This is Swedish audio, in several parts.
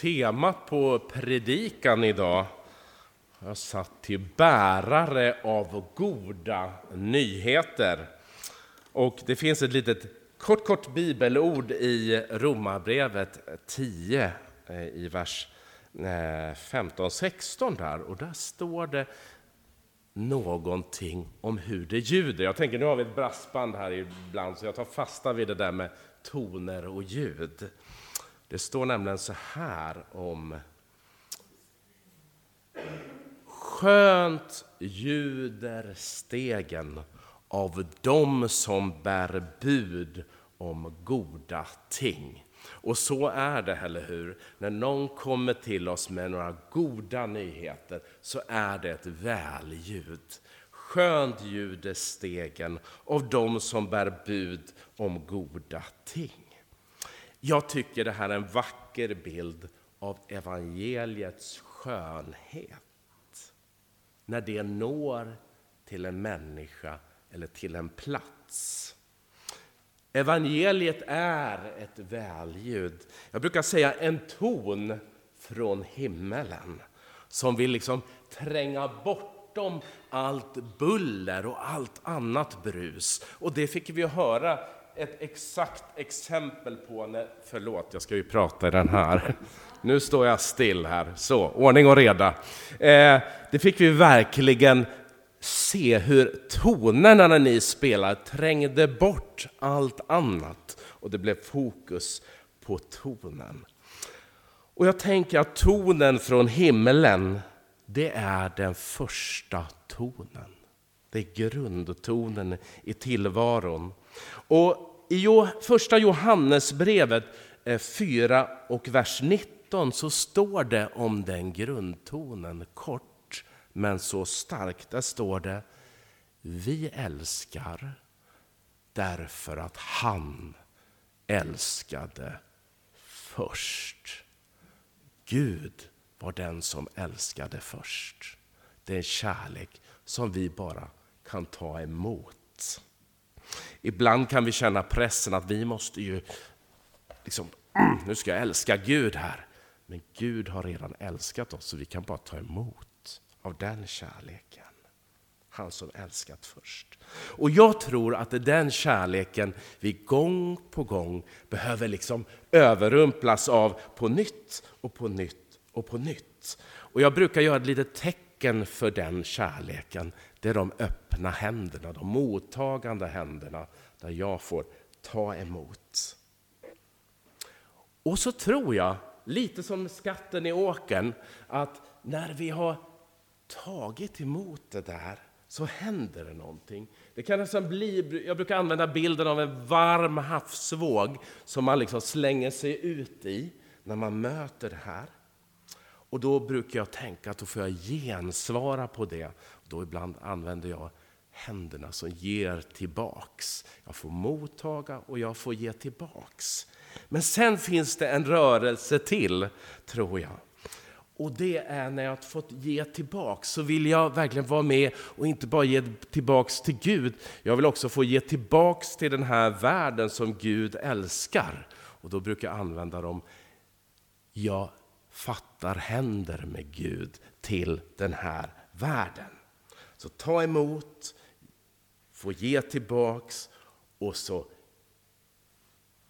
Temat på predikan idag har jag satt till bärare av goda nyheter. Och det finns ett litet kort, kort bibelord i Romarbrevet 10 eh, i vers eh, 15-16 där. Och där står det någonting om hur det ljuder. Jag tänker, nu har vi ett brassband här ibland, så jag tar fasta vid det där med toner och ljud. Det står nämligen så här om Skönt ljuder stegen av dem som bär bud om goda ting. Och så är det, eller hur? När någon kommer till oss med några goda nyheter så är det ett välljud. Skönt ljuder stegen av dem som bär bud om goda ting. Jag tycker det här är en vacker bild av evangeliets skönhet. När det når till en människa eller till en plats. Evangeliet är ett välljud. Jag brukar säga en ton från himmelen som vill liksom tränga bortom allt buller och allt annat brus. Och det fick vi höra ett exakt exempel på när, förlåt, jag ska ju prata i den här. Nu står jag still här, så, ordning och reda. Eh, det fick vi verkligen se hur tonerna när ni spelar trängde bort allt annat och det blev fokus på tonen. Och jag tänker att tonen från himlen, det är den första tonen. Det är grundtonen i tillvaron. Och i första Johannesbrevet eh, 4 och vers 19 så står det om den grundtonen kort men så starkt. Där står det Vi älskar därför att han älskade först. Gud var den som älskade först. Det är en kärlek som vi bara kan ta emot. Ibland kan vi känna pressen att vi måste ju, liksom, mm, nu ska jag älska Gud här. Men Gud har redan älskat oss så vi kan bara ta emot av den kärleken. Han som älskat först. Och jag tror att det är den kärleken vi gång på gång behöver liksom överrumplas av på nytt och på nytt och på nytt. Och jag brukar göra ett litet tecken för den kärleken. Det är de öppna öppna händerna, de mottagande händerna där jag får ta emot. Och så tror jag, lite som skatten i åkern, att när vi har tagit emot det där så händer det någonting. Det kan nästan bli, jag brukar använda bilden av en varm havsvåg som man liksom slänger sig ut i när man möter det här. Och då brukar jag tänka att då får jag gensvara på det. Då ibland använder jag händerna som ger tillbaks. Jag får mottaga och jag får ge tillbaks. Men sen finns det en rörelse till, tror jag. Och det är när jag fått ge tillbaks så vill jag verkligen vara med och inte bara ge tillbaks till Gud. Jag vill också få ge tillbaks till den här världen som Gud älskar. Och då brukar jag använda dem. Jag fattar händer med Gud till den här världen. Så ta emot, få ge tillbaks och så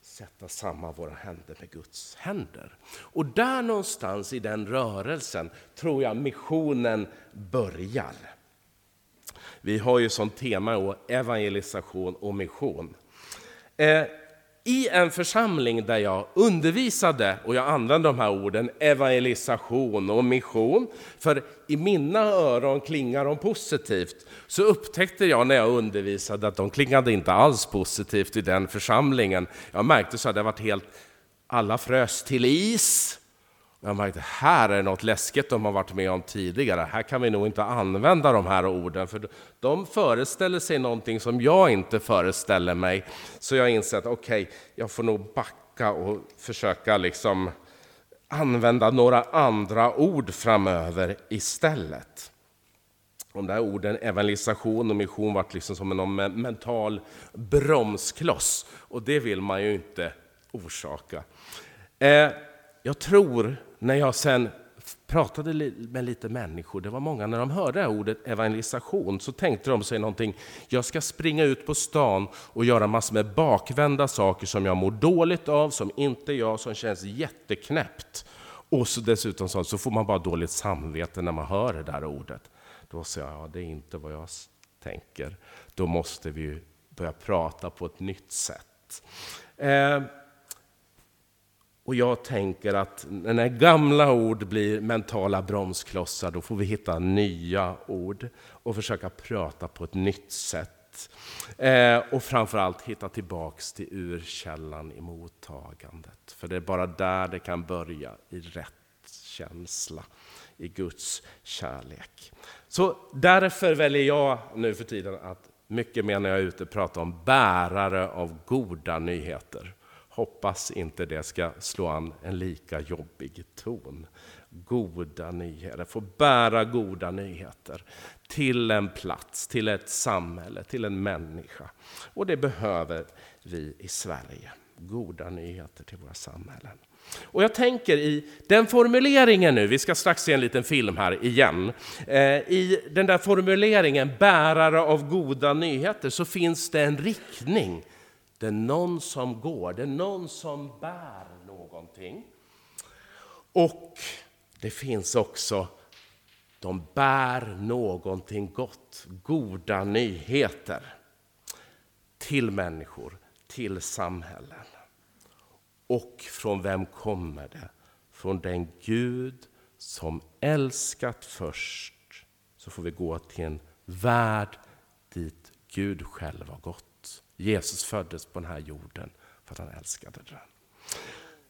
sätta samman våra händer med Guds händer. Och där någonstans i den rörelsen tror jag missionen börjar. Vi har ju som tema evangelisation och mission. Eh, i en församling där jag undervisade, och jag använde de här orden, evangelisation och mission, för i mina öron klingar de positivt, så upptäckte jag när jag undervisade att de klingade inte alls positivt i den församlingen. Jag märkte så att det varit helt, alla frös till is, jag märkte här är något läskigt de har varit med om tidigare. Här kan vi nog inte använda de här orden, för de föreställer sig någonting som jag inte föreställer mig. Så jag inser att okej, okay, jag får nog backa och försöka liksom använda några andra ord framöver istället. De där orden evangelisation och mission varit liksom som en mental bromskloss och det vill man ju inte orsaka. Eh, jag tror när jag sen pratade med lite människor, det var många, när de hörde det ordet evangelisation så tänkte de sig någonting, jag ska springa ut på stan och göra massor med bakvända saker som jag mår dåligt av, som inte jag, som känns jätteknäppt. Och så dessutom så, så får man bara dåligt samvete när man hör det där ordet. Då säger jag, ja, det är inte vad jag tänker. Då måste vi börja prata på ett nytt sätt. Eh, och jag tänker att när gamla ord blir mentala bromsklossar, då får vi hitta nya ord och försöka prata på ett nytt sätt. Eh, och framförallt hitta tillbaks till urkällan i mottagandet. För det är bara där det kan börja, i rätt känsla, i Guds kärlek. Så därför väljer jag nu för tiden att mycket mer när jag är ute prata om bärare av goda nyheter. Hoppas inte det ska slå an en lika jobbig ton. Goda nyheter, få bära goda nyheter till en plats, till ett samhälle, till en människa. Och det behöver vi i Sverige. Goda nyheter till våra samhällen. Och jag tänker i den formuleringen nu, vi ska strax se en liten film här igen. Eh, I den där formuleringen, bärare av goda nyheter, så finns det en riktning det är någon som går, det är någon som bär någonting. Och det finns också, de bär någonting gott, goda nyheter till människor, till samhällen. Och från vem kommer det? Från den Gud som älskat först. Så får vi gå till en värld dit Gud själv har gått. Jesus föddes på den här jorden för att han älskade den.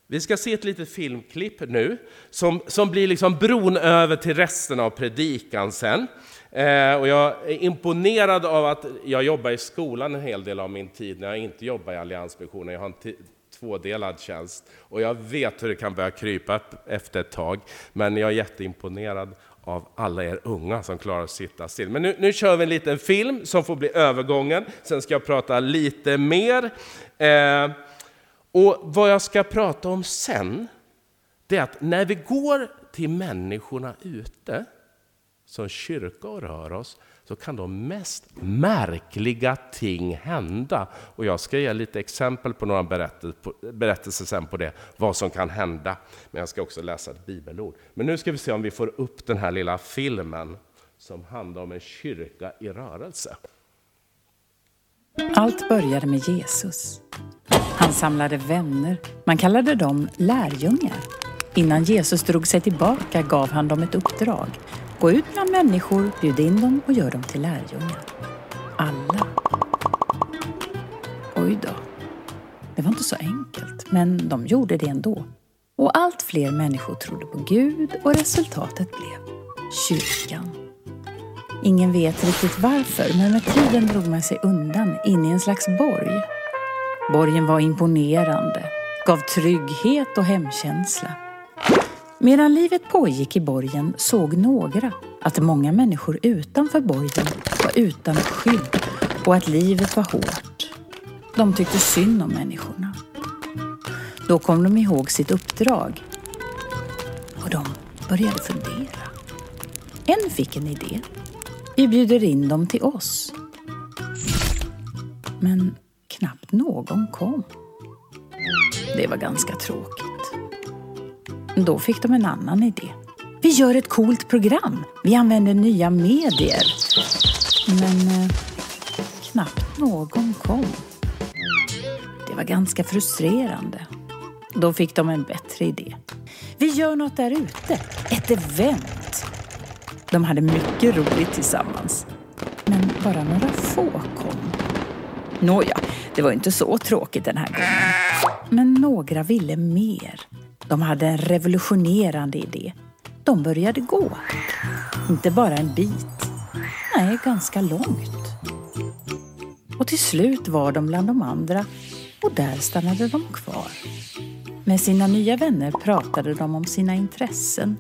Vi ska se ett litet filmklipp nu som, som blir liksom bron över till resten av predikan sen. Eh, och jag är imponerad av att jag jobbar i skolan en hel del av min tid när jag inte jobbar i Alliansmissionen. Jag har en tvådelad tjänst och jag vet hur det kan börja krypa efter ett tag. Men jag är jätteimponerad av alla er unga som klarar att sitta still. Men nu, nu kör vi en liten film som får bli övergången. Sen ska jag prata lite mer. Eh, och vad jag ska prata om sen, det är att när vi går till människorna ute, som kyrka och rör oss, så kan de mest märkliga ting hända. Och jag ska ge lite exempel på några berättelser sen på det, vad som kan hända. Men jag ska också läsa ett bibelord. Men nu ska vi se om vi får upp den här lilla filmen som handlar om en kyrka i rörelse. Allt började med Jesus. Han samlade vänner, man kallade dem lärjungar. Innan Jesus drog sig tillbaka gav han dem ett uppdrag Gå ut bland människor, bjud in dem och gör dem till lärjungar. Alla. Oj då. Det var inte så enkelt, men de gjorde det ändå. Och allt fler människor trodde på Gud och resultatet blev kyrkan. Ingen vet riktigt varför, men med tiden drog man sig undan in i en slags borg. Borgen var imponerande, gav trygghet och hemkänsla. Medan livet pågick i borgen såg några att många människor utanför borgen var utan skydd och att livet var hårt. De tyckte synd om människorna. Då kom de ihåg sitt uppdrag och de började fundera. En fick en idé. Vi bjuder in dem till oss. Men knappt någon kom. Det var ganska tråkigt. Då fick de en annan idé. Vi gör ett coolt program. Vi använder nya medier. Men eh, knappt någon kom. Det var ganska frustrerande. Då fick de en bättre idé. Vi gör något där ute. Ett event. De hade mycket roligt tillsammans. Men bara några få kom. Nåja, det var inte så tråkigt den här gången. Men några ville mer. De hade en revolutionerande idé. De började gå. Inte bara en bit. Nej, ganska långt. Och till slut var de bland de andra och där stannade de kvar. Med sina nya vänner pratade de om sina intressen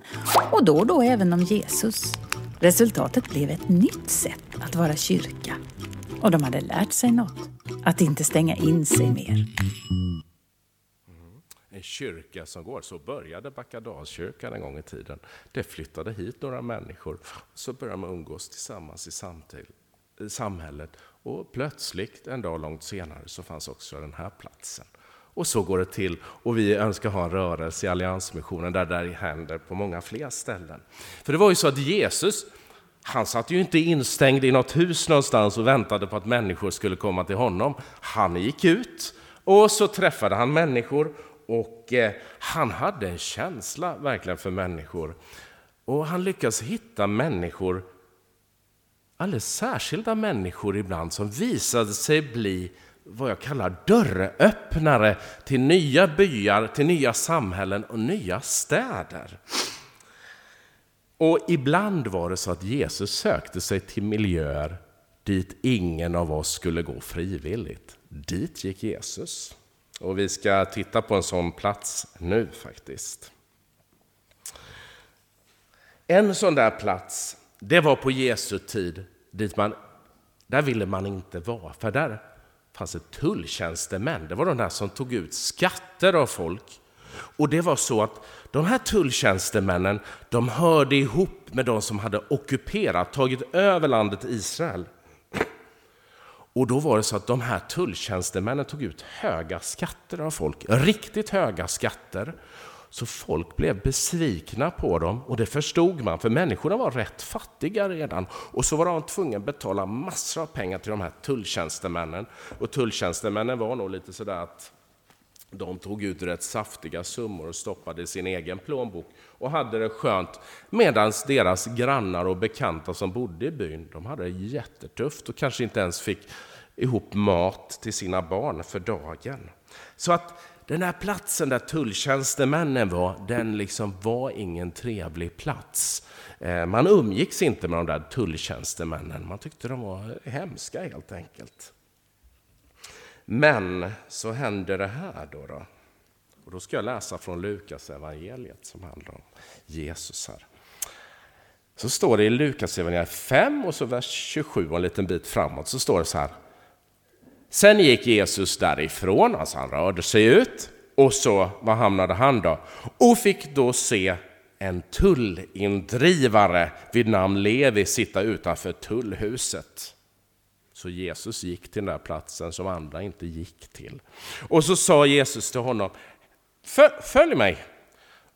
och då och då även om Jesus. Resultatet blev ett nytt sätt att vara kyrka. Och de hade lärt sig något. Att inte stänga in sig mer en kyrka som går. Så började Backadalskyrkan en gång i tiden. Det flyttade hit några människor, så började man umgås tillsammans i samhället. Och plötsligt, en dag långt senare, så fanns också den här platsen. Och så går det till. Och vi önskar ha en rörelse i Alliansmissionen där det händer på många fler ställen. För det var ju så att Jesus, han satt ju inte instängd i något hus någonstans och väntade på att människor skulle komma till honom. Han gick ut och så träffade han människor och eh, han hade en känsla verkligen för människor. Och han lyckades hitta människor, alldeles särskilda människor ibland, som visade sig bli vad jag kallar dörröppnare till nya byar, till nya samhällen och nya städer. Och ibland var det så att Jesus sökte sig till miljöer dit ingen av oss skulle gå frivilligt. Dit gick Jesus. Och vi ska titta på en sån plats nu faktiskt. En sån där plats, det var på Jesu tid, dit man, där ville man inte vara, för där fanns det tulltjänstemän. Det var de där som tog ut skatter av folk. Och det var så att de här tulltjänstemännen, de hörde ihop med de som hade ockuperat, tagit över landet Israel. Och då var det så att de här tulltjänstemännen tog ut höga skatter av folk, riktigt höga skatter. Så folk blev besvikna på dem och det förstod man, för människorna var rätt fattiga redan. Och så var de tvungna att betala massor av pengar till de här tulltjänstemännen. Och tulltjänstemännen var nog lite sådär att de tog ut rätt saftiga summor och stoppade i sin egen plånbok och hade det skönt. Medan deras grannar och bekanta som bodde i byn, de hade det jättetufft och kanske inte ens fick ihop mat till sina barn för dagen. Så att den här platsen där tulltjänstemännen var, den liksom var ingen trevlig plats. Eh, man umgicks inte med de där tulltjänstemännen, man tyckte de var hemska helt enkelt. Men så hände det här då. då. Och då ska jag läsa från Lukas evangeliet som handlar om Jesus här. Så står det i Lukas evangeliet 5 och så vers 27 och en liten bit framåt så står det så här. Sen gick Jesus därifrån, alltså han rörde sig ut, och så, var hamnade han då? Och fick då se en tullindrivare vid namn Levi sitta utanför tullhuset. Så Jesus gick till den där platsen som andra inte gick till. Och så sa Jesus till honom, följ mig.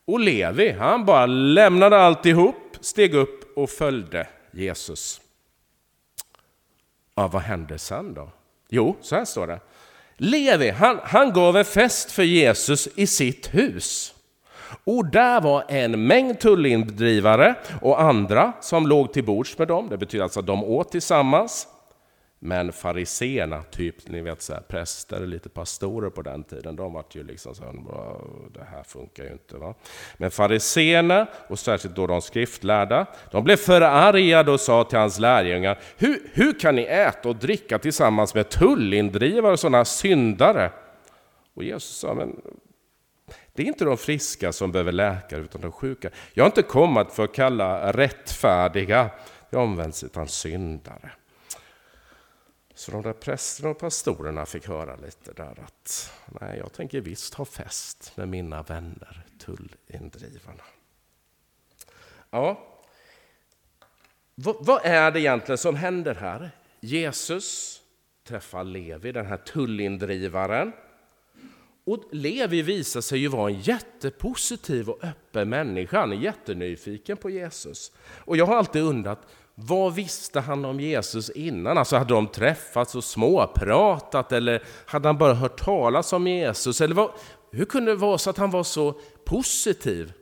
Och Levi, han bara lämnade alltihop, steg upp och följde Jesus. Ja, vad hände sen då? Jo, så här står det. Levi, han, han gav en fest för Jesus i sitt hus. Och där var en mängd tullindrivare och andra som låg till bords med dem. Det betyder alltså att de åt tillsammans. Men fariseerna, typ ni vet så här, präster, lite pastorer på den tiden, de var ju liksom så här, det här funkar ju inte. Va? Men fariseerna, och särskilt då de skriftlärda, de blev förargade och sa till hans lärjungar, hur, hur kan ni äta och dricka tillsammans med tullindrivare och sådana syndare? Och Jesus sa, men det är inte de friska som behöver läkare, utan de sjuka. Jag har inte kommit för att kalla rättfärdiga det omvänds utan syndare. Så de där prästerna och pastorerna fick höra lite där att nej, jag tänker visst ha fest med mina vänner, tullindrivarna. Ja, vad, vad är det egentligen som händer här? Jesus träffar Levi, den här tullindrivaren. Och Levi visar sig ju vara en jättepositiv och öppen människa. Han är jättenyfiken på Jesus. Och jag har alltid undrat, vad visste han om Jesus innan? Alltså hade de träffats och småpratat eller hade han bara hört talas om Jesus? Eller vad, hur kunde det vara så att han var så positiv?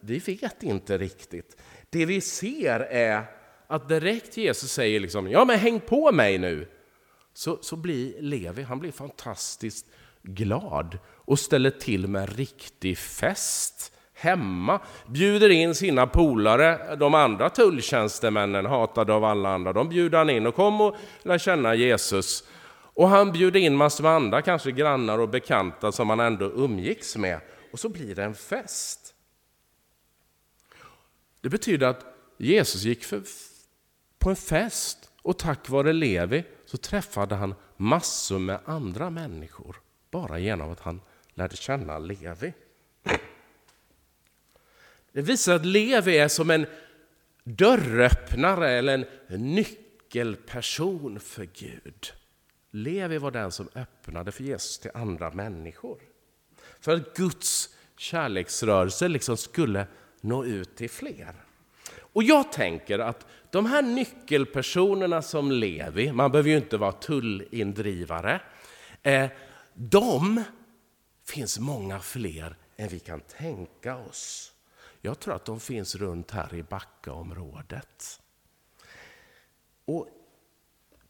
Vi vet inte riktigt. Det vi ser är att direkt Jesus säger liksom, ja men häng på mig nu. Så, så blir Levi, han blir fantastiskt glad och ställer till med en riktig fest hemma, bjuder in sina polare, de andra tulltjänstemännen, hatade av alla andra, de bjuder han in och kom och lär känna Jesus. Och han bjuder in massor med andra, kanske grannar och bekanta som han ändå umgicks med. Och så blir det en fest. Det betyder att Jesus gick för, på en fest och tack vare Levi så träffade han massor med andra människor bara genom att han lärde känna Levi. Det visar att Levi är som en dörröppnare eller en nyckelperson för Gud. Levi var den som öppnade för Jesus till andra människor. För att Guds kärleksrörelse liksom skulle nå ut till fler. Och jag tänker att de här nyckelpersonerna som Levi, man behöver ju inte vara tullindrivare, eh, de finns många fler än vi kan tänka oss. Jag tror att de finns runt här i Backaområdet. Och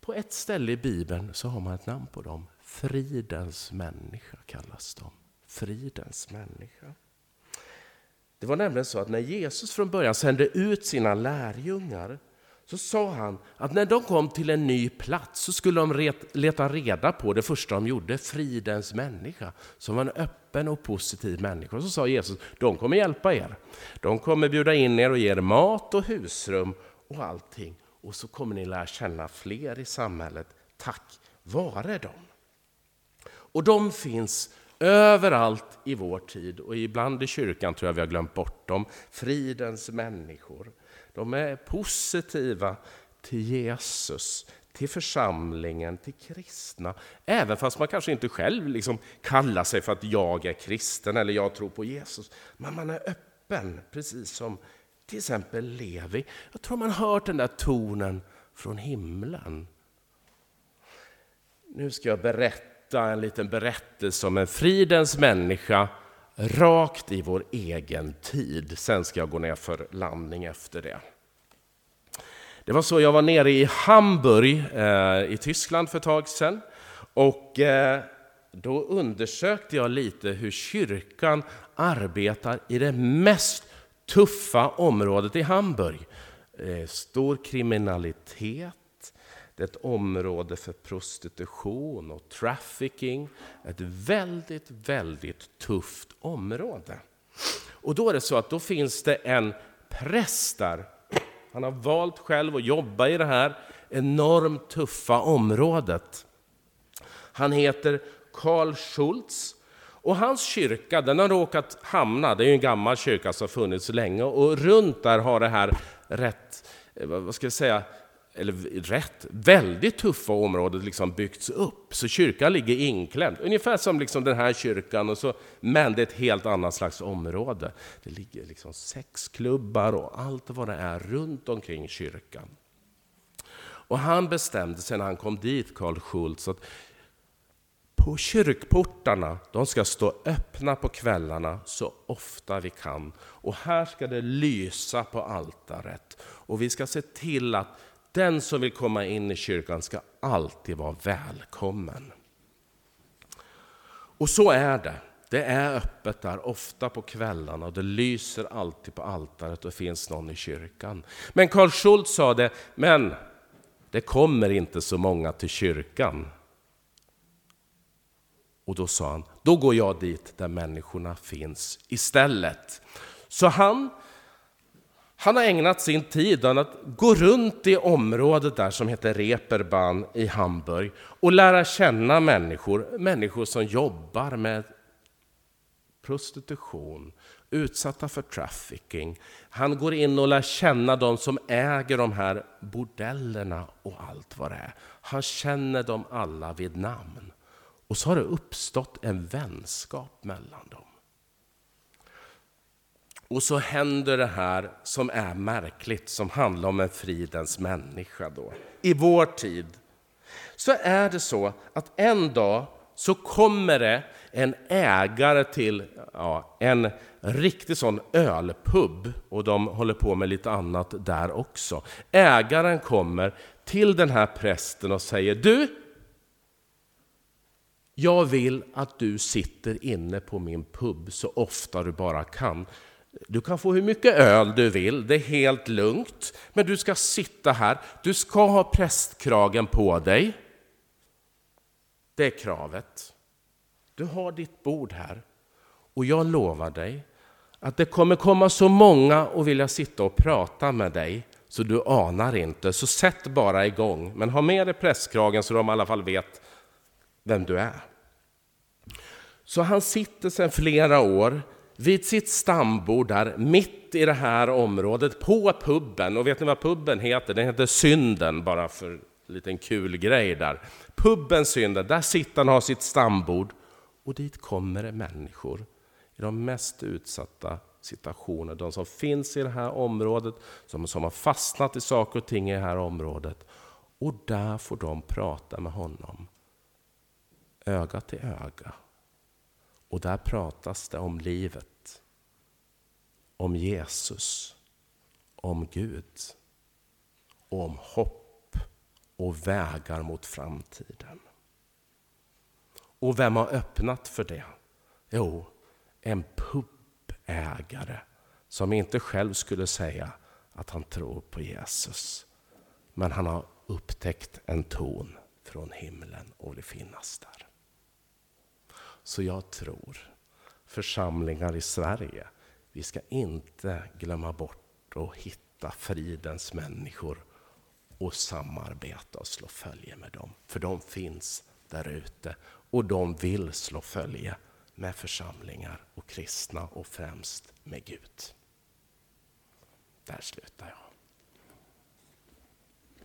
på ett ställe i Bibeln så har man ett namn på dem. Fridens människa kallas de. Fridens människa. Det var nämligen så att när Jesus från början sände ut sina lärjungar så sa han att när de kom till en ny plats så skulle de leta reda på det första de gjorde, fridens människa, som var en öppen och positiv människa. Och så sa Jesus, de kommer hjälpa er. De kommer bjuda in er och ge er mat och husrum och allting. Och så kommer ni lära känna fler i samhället tack vare dem. Och de finns överallt i vår tid och ibland i kyrkan tror jag vi har glömt bort dem. Fridens människor. De är positiva till Jesus, till församlingen, till kristna. Även fast man kanske inte själv liksom kallar sig för att jag är kristen eller jag tror på Jesus. Men man är öppen, precis som till exempel Levi. Jag tror man hört den där tonen från himlen. Nu ska jag berätta en liten berättelse om en fridens människa rakt i vår egen tid. Sen ska jag gå ner för landning efter det. Det var så jag var nere i Hamburg eh, i Tyskland för ett tag sedan. Och eh, då undersökte jag lite hur kyrkan arbetar i det mest tuffa området i Hamburg. Eh, stor kriminalitet, det är ett område för prostitution och trafficking. Ett väldigt, väldigt tufft område. Och då är det så att då finns det en präst där. Han har valt själv att jobba i det här enormt tuffa området. Han heter Karl Schultz och hans kyrka den har råkat hamna, det är en gammal kyrka som funnits länge, och runt där har det här rätt, eh, vad ska jag säga, eller rätt, väldigt tuffa området liksom byggts upp. Så kyrkan ligger inklämd, ungefär som liksom den här kyrkan, och så, men det är ett helt annat slags område. Det ligger liksom sexklubbar och allt vad det är runt omkring kyrkan. Och han bestämde sig när han kom dit, Karl Schultz, att på kyrkportarna, de ska stå öppna på kvällarna så ofta vi kan. Och här ska det lysa på altaret. Och vi ska se till att den som vill komma in i kyrkan ska alltid vara välkommen. Och så är det. Det är öppet där, ofta på kvällarna och det lyser alltid på altaret och det finns någon i kyrkan. Men Karl Schultz sa det, men det kommer inte så många till kyrkan. Och då sa han, då går jag dit där människorna finns istället. Så han, han har ägnat sin tid åt att gå runt i området där som heter Reeperbahn i Hamburg och lära känna människor, människor som jobbar med prostitution, utsatta för trafficking. Han går in och lär känna de som äger de här bordellerna och allt vad det är. Han känner dem alla vid namn. Och så har det uppstått en vänskap mellan dem. Och så händer det här som är märkligt, som handlar om en fridens människa. Då. I vår tid så är det så att en dag så kommer det en ägare till ja, en riktig sån ölpub och de håller på med lite annat där också. Ägaren kommer till den här prästen och säger Du, jag vill att du sitter inne på min pub så ofta du bara kan. Du kan få hur mycket öl du vill, det är helt lugnt. Men du ska sitta här, du ska ha prästkragen på dig. Det är kravet. Du har ditt bord här och jag lovar dig att det kommer komma så många och vilja sitta och prata med dig så du anar inte. Så sätt bara igång, men ha med dig prästkragen så de i alla fall vet vem du är. Så han sitter sedan flera år vid sitt stambord där mitt i det här området på puben. Och vet ni vad puben heter? Den heter Synden, bara för en liten kul grej där. Puben Synden, där sitter han och har sitt stambord. Och dit kommer det människor i de mest utsatta situationer. De som finns i det här området, som, som har fastnat i saker och ting i det här området. Och där får de prata med honom. Öga till öga. Och där pratas det om livet. Om Jesus. Om Gud. Och om hopp och vägar mot framtiden. Och vem har öppnat för det? Jo, en pubägare som inte själv skulle säga att han tror på Jesus. Men han har upptäckt en ton från himlen och vill finnas där. Så jag tror, församlingar i Sverige, vi ska inte glömma bort att hitta fridens människor och samarbeta och slå följe med dem. För de finns där ute och de vill slå följe med församlingar och kristna och främst med Gud. Där slutar jag.